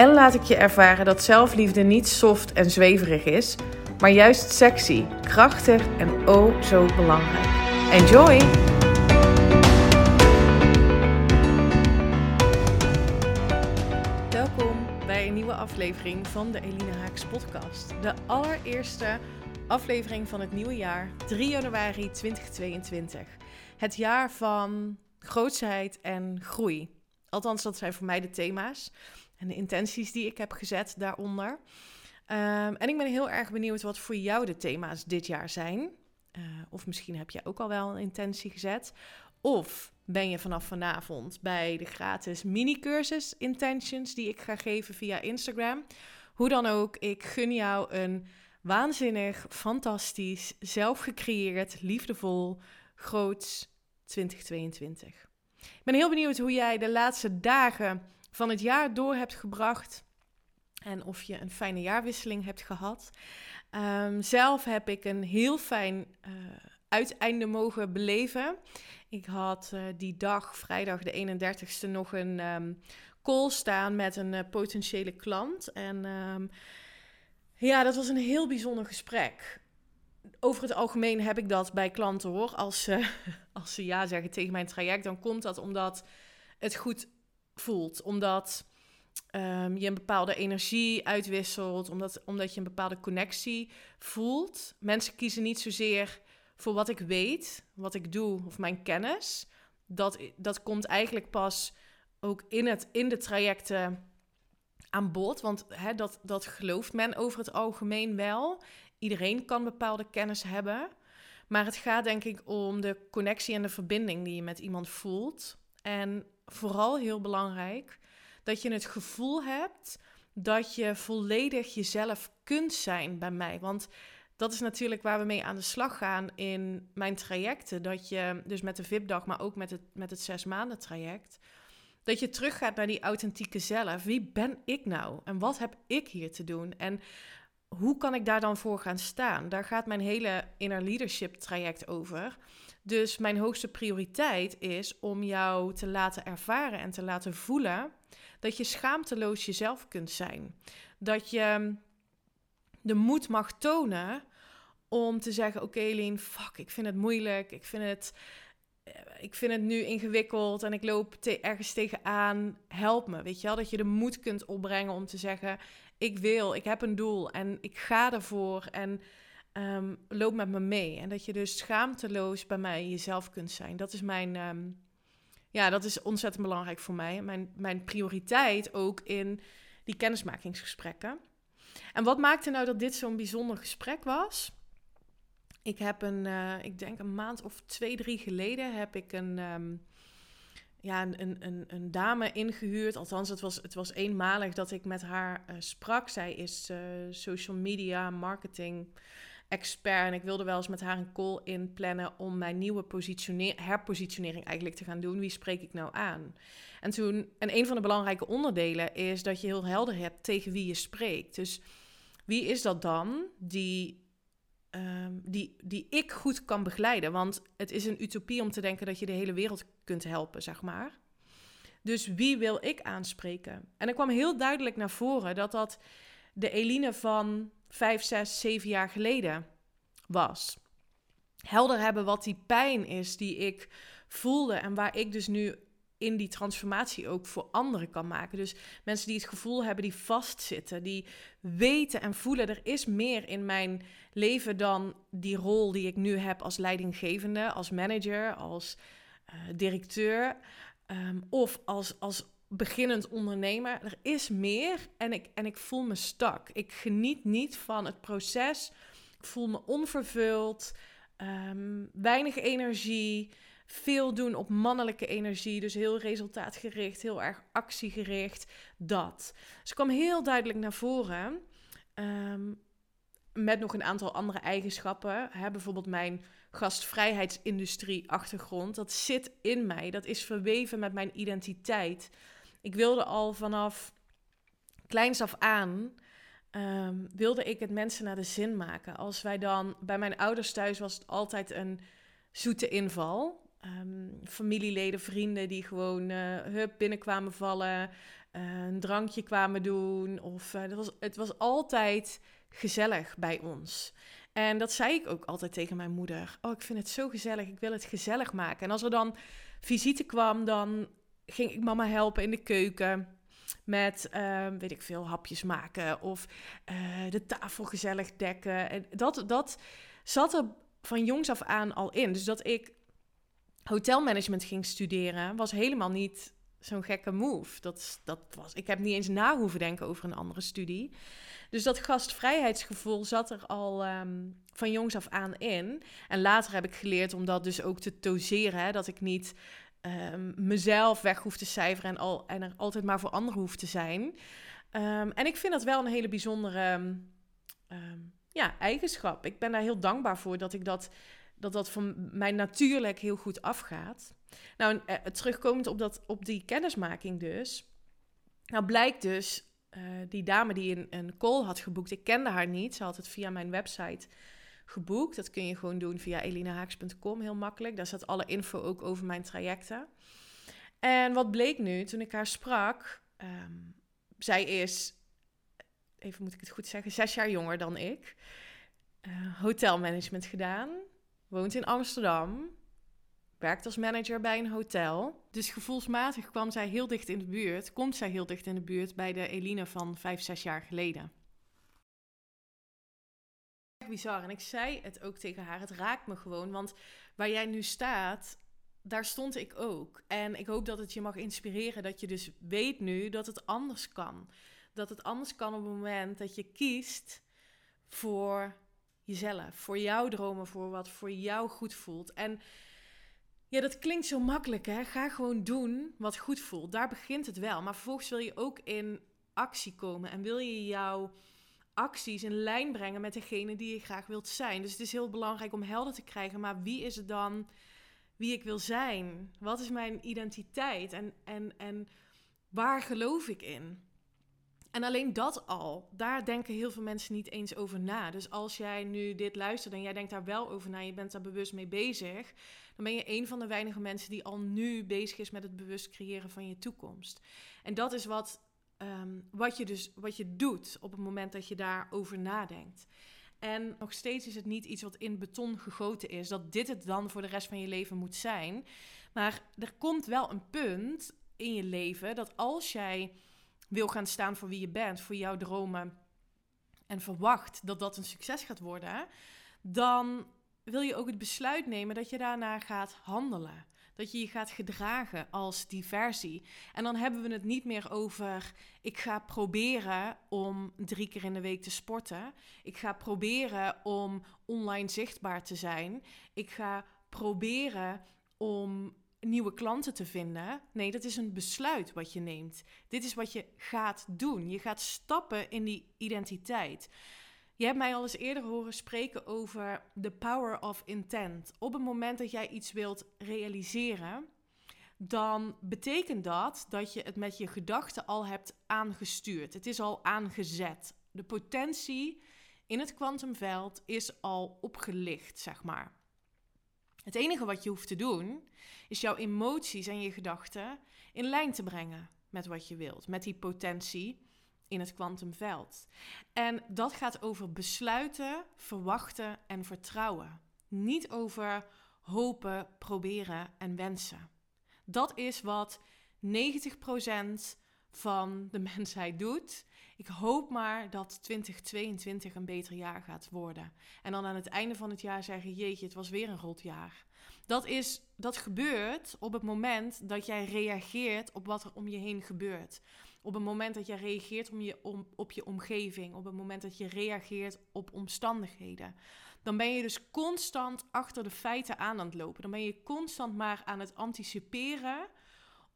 en laat ik je ervaren dat zelfliefde niet soft en zweverig is, maar juist sexy, krachtig en oh zo belangrijk. Enjoy! Welkom bij een nieuwe aflevering van de Eline Haaks podcast. De allereerste aflevering van het nieuwe jaar, 3 januari 2022. Het jaar van grootsheid en groei. Althans, dat zijn voor mij de thema's en de intenties die ik heb gezet daaronder. Ehm, en ik ben heel erg benieuwd wat voor jou de thema's dit jaar zijn. Uh, of misschien heb je ook al wel een intentie gezet. Of ben je vanaf vanavond bij de gratis mini-cursus Intentions die ik ga geven via Instagram. Hoe dan ook, ik gun jou een waanzinnig, fantastisch, zelfgecreëerd, liefdevol, groots 2022. Ik ben heel benieuwd hoe jij de laatste dagen van het jaar door hebt gebracht. En of je een fijne jaarwisseling hebt gehad. Um, zelf heb ik een heel fijn uh, uiteinde mogen beleven. Ik had uh, die dag, vrijdag de 31ste, nog een um, call staan met een uh, potentiële klant. En um, ja, dat was een heel bijzonder gesprek. Over het algemeen heb ik dat bij klanten hoor. Als ze, als ze ja zeggen tegen mijn traject, dan komt dat omdat het goed voelt. Omdat um, je een bepaalde energie uitwisselt, omdat, omdat je een bepaalde connectie voelt. Mensen kiezen niet zozeer voor wat ik weet, wat ik doe of mijn kennis. Dat, dat komt eigenlijk pas ook in, het, in de trajecten aan bod. Want hè, dat, dat gelooft men over het algemeen wel. Iedereen kan bepaalde kennis hebben. Maar het gaat denk ik om de connectie en de verbinding die je met iemand voelt. En vooral heel belangrijk dat je het gevoel hebt dat je volledig jezelf kunt zijn bij mij. Want dat is natuurlijk waar we mee aan de slag gaan in mijn trajecten. Dat je, dus met de VIP-dag, maar ook met het, met het zes maanden traject. Dat je teruggaat naar die authentieke zelf. Wie ben ik nou? En wat heb ik hier te doen? En hoe kan ik daar dan voor gaan staan? Daar gaat mijn hele inner leadership traject over. Dus mijn hoogste prioriteit is om jou te laten ervaren en te laten voelen dat je schaamteloos jezelf kunt zijn. Dat je de moed mag tonen om te zeggen: Oké, okay, fuck, ik vind het moeilijk. Ik vind het, eh, ik vind het nu ingewikkeld en ik loop te ergens tegenaan. Help me. Weet je wel? Dat je de moed kunt opbrengen om te zeggen: Ik wil, ik heb een doel en ik ga ervoor. En um, loop met me mee. En dat je dus schaamteloos bij mij jezelf kunt zijn. Dat is mijn. Um, ja, dat is ontzettend belangrijk voor mij. Mijn, mijn prioriteit ook in die kennismakingsgesprekken. En wat maakte nou dat dit zo'n bijzonder gesprek was? Ik heb een, uh, ik denk een maand of twee, drie geleden heb ik een, um, ja, een, een, een, dame ingehuurd. Althans, het was, het was eenmalig dat ik met haar uh, sprak. Zij is uh, social media, marketing expert. En ik wilde wel eens met haar een call inplannen om mijn nieuwe herpositionering eigenlijk te gaan doen. Wie spreek ik nou aan? En toen, en een van de belangrijke onderdelen is dat je heel helder hebt tegen wie je spreekt. Dus wie is dat dan die, um, die, die ik goed kan begeleiden? Want het is een utopie om te denken dat je de hele wereld kunt helpen, zeg maar. Dus wie wil ik aanspreken? En er kwam heel duidelijk naar voren dat dat de Eline van vijf, zes, zeven jaar geleden was. Helder hebben wat die pijn is die ik voelde en waar ik dus nu in die transformatie ook voor anderen kan maken. Dus mensen die het gevoel hebben, die vastzitten, die weten en voelen, er is meer in mijn leven dan die rol die ik nu heb als leidinggevende, als manager, als uh, directeur um, of als, als beginnend ondernemer. Er is meer en ik, en ik voel me stak. Ik geniet niet van het proces. Ik voel me onvervuld, um, weinig energie, veel doen op mannelijke energie. Dus heel resultaatgericht, heel erg actiegericht. Dat. Dus kwam heel duidelijk naar voren. Um, met nog een aantal andere eigenschappen. Hè, bijvoorbeeld mijn gastvrijheidsindustrie achtergrond. Dat zit in mij. Dat is verweven met mijn identiteit. Ik wilde al vanaf kleins af aan. Ehm, wilde ik het mensen naar de zin maken. Als wij dan bij mijn ouders thuis was het altijd een zoete inval. Ehm, familieleden, vrienden die gewoon uh, hup binnenkwamen vallen, uh, een drankje kwamen doen. Of uh, was, het was altijd gezellig bij ons. En dat zei ik ook altijd tegen mijn moeder. Oh, ik vind het zo gezellig, ik wil het gezellig maken. En als er dan visite kwam, dan ging ik mama helpen in de keuken met, ehm, weet ik veel, hapjes maken of de tafel gezellig dekken. En dat, dat zat er van jongs af aan al in. Dus dat ik hotelmanagement ging studeren, was helemaal niet zo'n gekke move. Dat, dat was, ik heb niet eens na hoeven denken over een andere studie. Dus dat gastvrijheidsgevoel zat er al ehm, van jongs af aan in. En later heb ik geleerd om dat dus ook te doseren. Hè, dat ik niet um, mezelf weg hoef te cijferen en, al, en er altijd maar voor anderen hoef te zijn. Ehm, en ik vind dat wel een hele bijzondere ja, eigenschap. Ik ben daar heel dankbaar voor dat ik dat dat dat van mij natuurlijk heel goed afgaat. Nou, uh, terugkomend op, dat, op die kennismaking dus. Nou, blijkt dus, uh, die dame die een, een call had geboekt, ik kende haar niet. Ze had het via mijn website geboekt. Dat kun je gewoon doen via elinahaaks.com, heel makkelijk. Daar staat alle info ook over mijn trajecten. En wat bleek nu, toen ik haar sprak, um, zij is, even moet ik het goed zeggen, zes jaar jonger dan ik. Uh, hotelmanagement gedaan woont in Amsterdam, werkt als manager bij een hotel. Dus gevoelsmatig kwam zij heel dicht in de buurt, komt zij heel dicht in de buurt bij de Eline van vijf, zes jaar geleden. Bizar. En ik zei het ook tegen haar, het raakt me gewoon, want waar jij nu staat, daar stond ik ook. En ik hoop dat het je mag inspireren dat je dus weet nu dat het anders kan. Dat het anders kan op het moment dat je kiest voor jezelf, voor jouw dromen, voor wat voor jou goed voelt. En ja, dat klinkt zo makkelijk, hè? Ga gewoon doen wat goed voelt. Daar begint het wel. Maar vervolgens wil je ook in actie komen en wil je jouw acties in lijn brengen met degene die je graag wilt zijn. Dus het is heel belangrijk om helder te krijgen, maar wie is het dan wie ik wil zijn? Wat is mijn identiteit en, en, en waar geloof ik in? En alleen dat al, daar denken heel veel mensen niet eens over na. Dus als jij nu dit luistert en jij denkt daar wel over na, je bent daar bewust mee bezig, dan ben je een van de weinige mensen die al nu bezig is met het bewust creëren van je toekomst. En dat is wat, ehm, wat, je dus, wat je doet op het moment dat je daarover nadenkt. En nog steeds is het niet iets wat in beton gegoten is, dat dit het dan voor de rest van je leven moet zijn. Maar er komt wel een punt in je leven dat als jij wil gaan staan voor wie je bent, voor jouw dromen en verwacht dat dat een succes gaat worden, dan wil je ook het besluit nemen dat je daarna gaat handelen. Dat je je gaat gedragen als die versie. En dan hebben we het niet meer over: ik ga proberen om drie keer in de week te sporten. Ik ga proberen om online zichtbaar te zijn. Ik ga proberen om nieuwe klanten te vinden. Nee, dat is een besluit wat je neemt. Dit is wat je gaat doen. Je gaat stappen in die identiteit. Je hebt mij al eens eerder horen spreken over the power of intent. Op het moment dat jij iets wilt realiseren, dan betekent dat dat je het met je gedachten al hebt aangestuurd. Het is al aangezet. De potentie in het kwantumveld is al opgelicht, zeg maar. Het enige wat je hoeft te doen, is jouw emoties en je gedachten in lijn te brengen met wat je wilt, met die potentie in het kwantumveld. En dat gaat over besluiten, verwachten en vertrouwen. Niet over hopen, proberen en wensen. Dat is wat 90% van de mensheid doet. Ik hoop maar dat 2022 een beter jaar gaat worden. En dan aan het einde van het jaar zeggen: Jeetje, het was weer een rot jaar. Dat, is, dat gebeurt op het moment dat jij reageert op wat er om je heen gebeurt. Op het moment dat jij reageert om je, om, op je omgeving. Op het moment dat je reageert op omstandigheden. Dan ben je dus constant achter de feiten aan aan het lopen. Dan ben je constant maar aan het anticiperen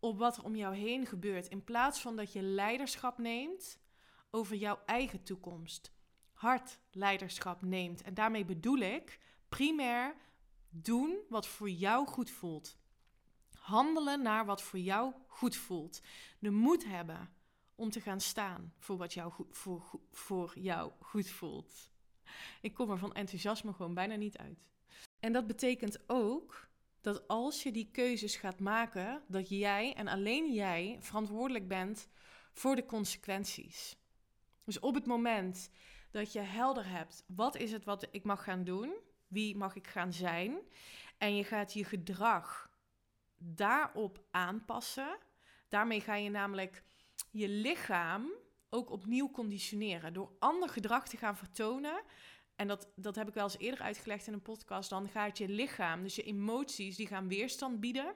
op wat er om jou heen gebeurt. In plaats van dat je leiderschap neemt over jouw eigen toekomst. hart leiderschap neemt. En daarmee bedoel ik primair doen wat voor jou goed voelt. Handelen naar wat voor jou goed voelt. De moed hebben om te gaan staan voor wat jou goed, voor, voor jou goed voelt. Ik kom er van enthousiasme gewoon bijna niet uit. En dat betekent ook dat als je die keuzes gaat maken, dat jij en alleen jij verantwoordelijk bent voor de consequenties. Dus op het moment dat je helder hebt, wat is het wat ik mag gaan doen? Wie mag ik gaan zijn? En je gaat je gedrag daarop aanpassen. Daarmee ga je namelijk je lichaam ook opnieuw conditioneren. Door ander gedrag te gaan vertonen. En dat, dat heb ik wel eens eerder uitgelegd in een podcast. Dan gaat je lichaam, dus je emoties, die gaan weerstand bieden.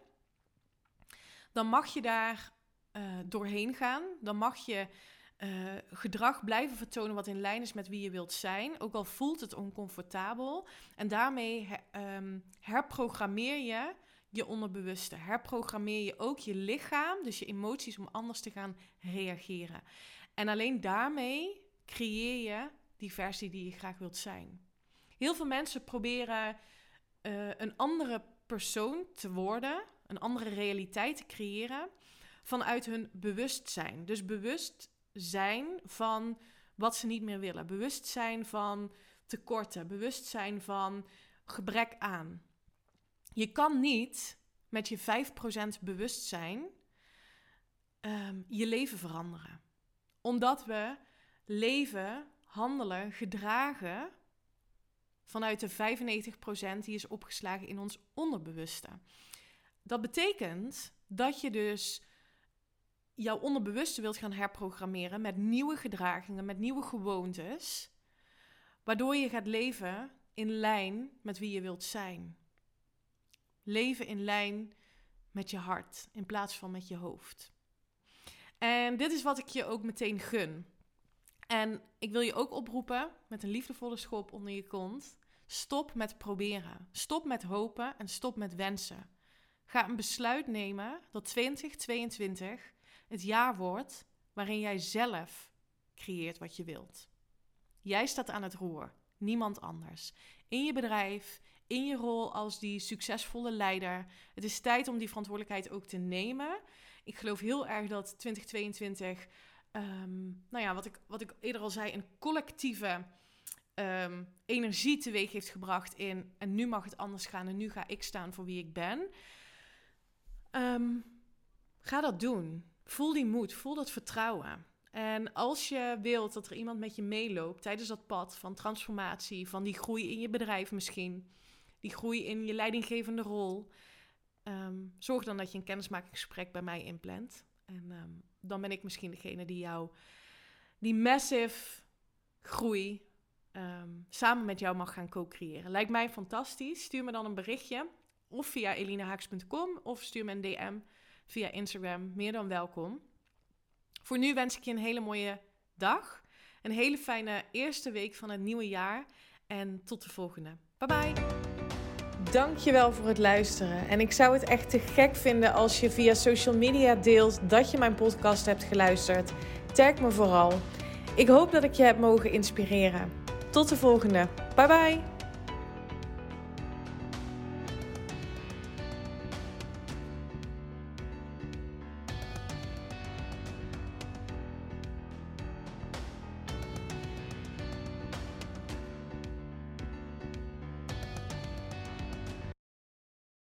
Dan mag je daar uh, doorheen gaan. Dan mag je uh, gedrag blijven vertonen wat in lijn is met wie je wilt zijn. Ook al voelt het oncomfortabel. En daarmee um, herprogrammeer je je onderbewuste. Herprogrammeer je ook je lichaam, dus je emoties, om anders te gaan reageren. En alleen daarmee creëer je die versie die je graag wilt zijn. Heel veel mensen proberen uh, een andere persoon te worden, een andere realiteit te creëren vanuit hun bewustzijn. Dus bewust zijn van wat ze niet meer willen. Bewust zijn van tekorten. Bewust zijn van gebrek aan. Je kan niet met je 5% bewustzijn um, je leven veranderen. Omdat we leven, handelen, gedragen vanuit de 95% die is opgeslagen in ons onderbewuste. Dat betekent dat je dus jouw onderbewuste wilt gaan herprogrammeren met nieuwe gedragingen, met nieuwe gewoontes, waardoor je gaat leven in lijn met wie je wilt zijn. Leven in lijn met je hart in plaats van met je hoofd. En dit is wat ik je ook meteen gun. En ik wil je ook oproepen met een liefdevolle schop onder je kont. Stop met proberen. Stop met hopen en stop met wensen. Ga een besluit nemen dat 2022 het jaar wordt waarin jij zelf creëert wat je wilt. Jij staat aan het roer, niemand anders. In je bedrijf, in je rol als die succesvolle leider. Het is tijd om die verantwoordelijkheid ook te nemen. Ik geloof heel erg dat 2022, ehm, nou ja, wat ik, wat ik eerder al zei, een collectieve um, energie teweeg heeft gebracht in. En nu mag het anders gaan en nu ga ik staan voor wie ik ben. Ehm, ga dat doen. Voel die moed, voel dat vertrouwen. En als je wilt dat er iemand met je meeloopt tijdens dat pad van transformatie, van die groei in je bedrijf misschien, die groei in je leidinggevende rol, ehm, zorg dan dat je een kennismakingsgesprek bij mij inplant. En ehm, dan ben ik misschien degene die jou die massive groei ehm, samen met jou mag gaan co-creëren. Lijkt mij fantastisch. Stuur me dan een berichtje of via elinahaaks.com of stuur me een DM via Instagram. Meer dan welkom. Voor nu wens ik je een hele mooie dag. Een hele fijne eerste week van het nieuwe jaar. En tot de volgende. Bye bye. Dankjewel voor het luisteren. En ik zou het echt te gek vinden als je via social media deelt dat je mijn podcast hebt geluisterd. Tag me vooral. Ik hoop dat ik je heb mogen inspireren. Tot de volgende. Bye bye.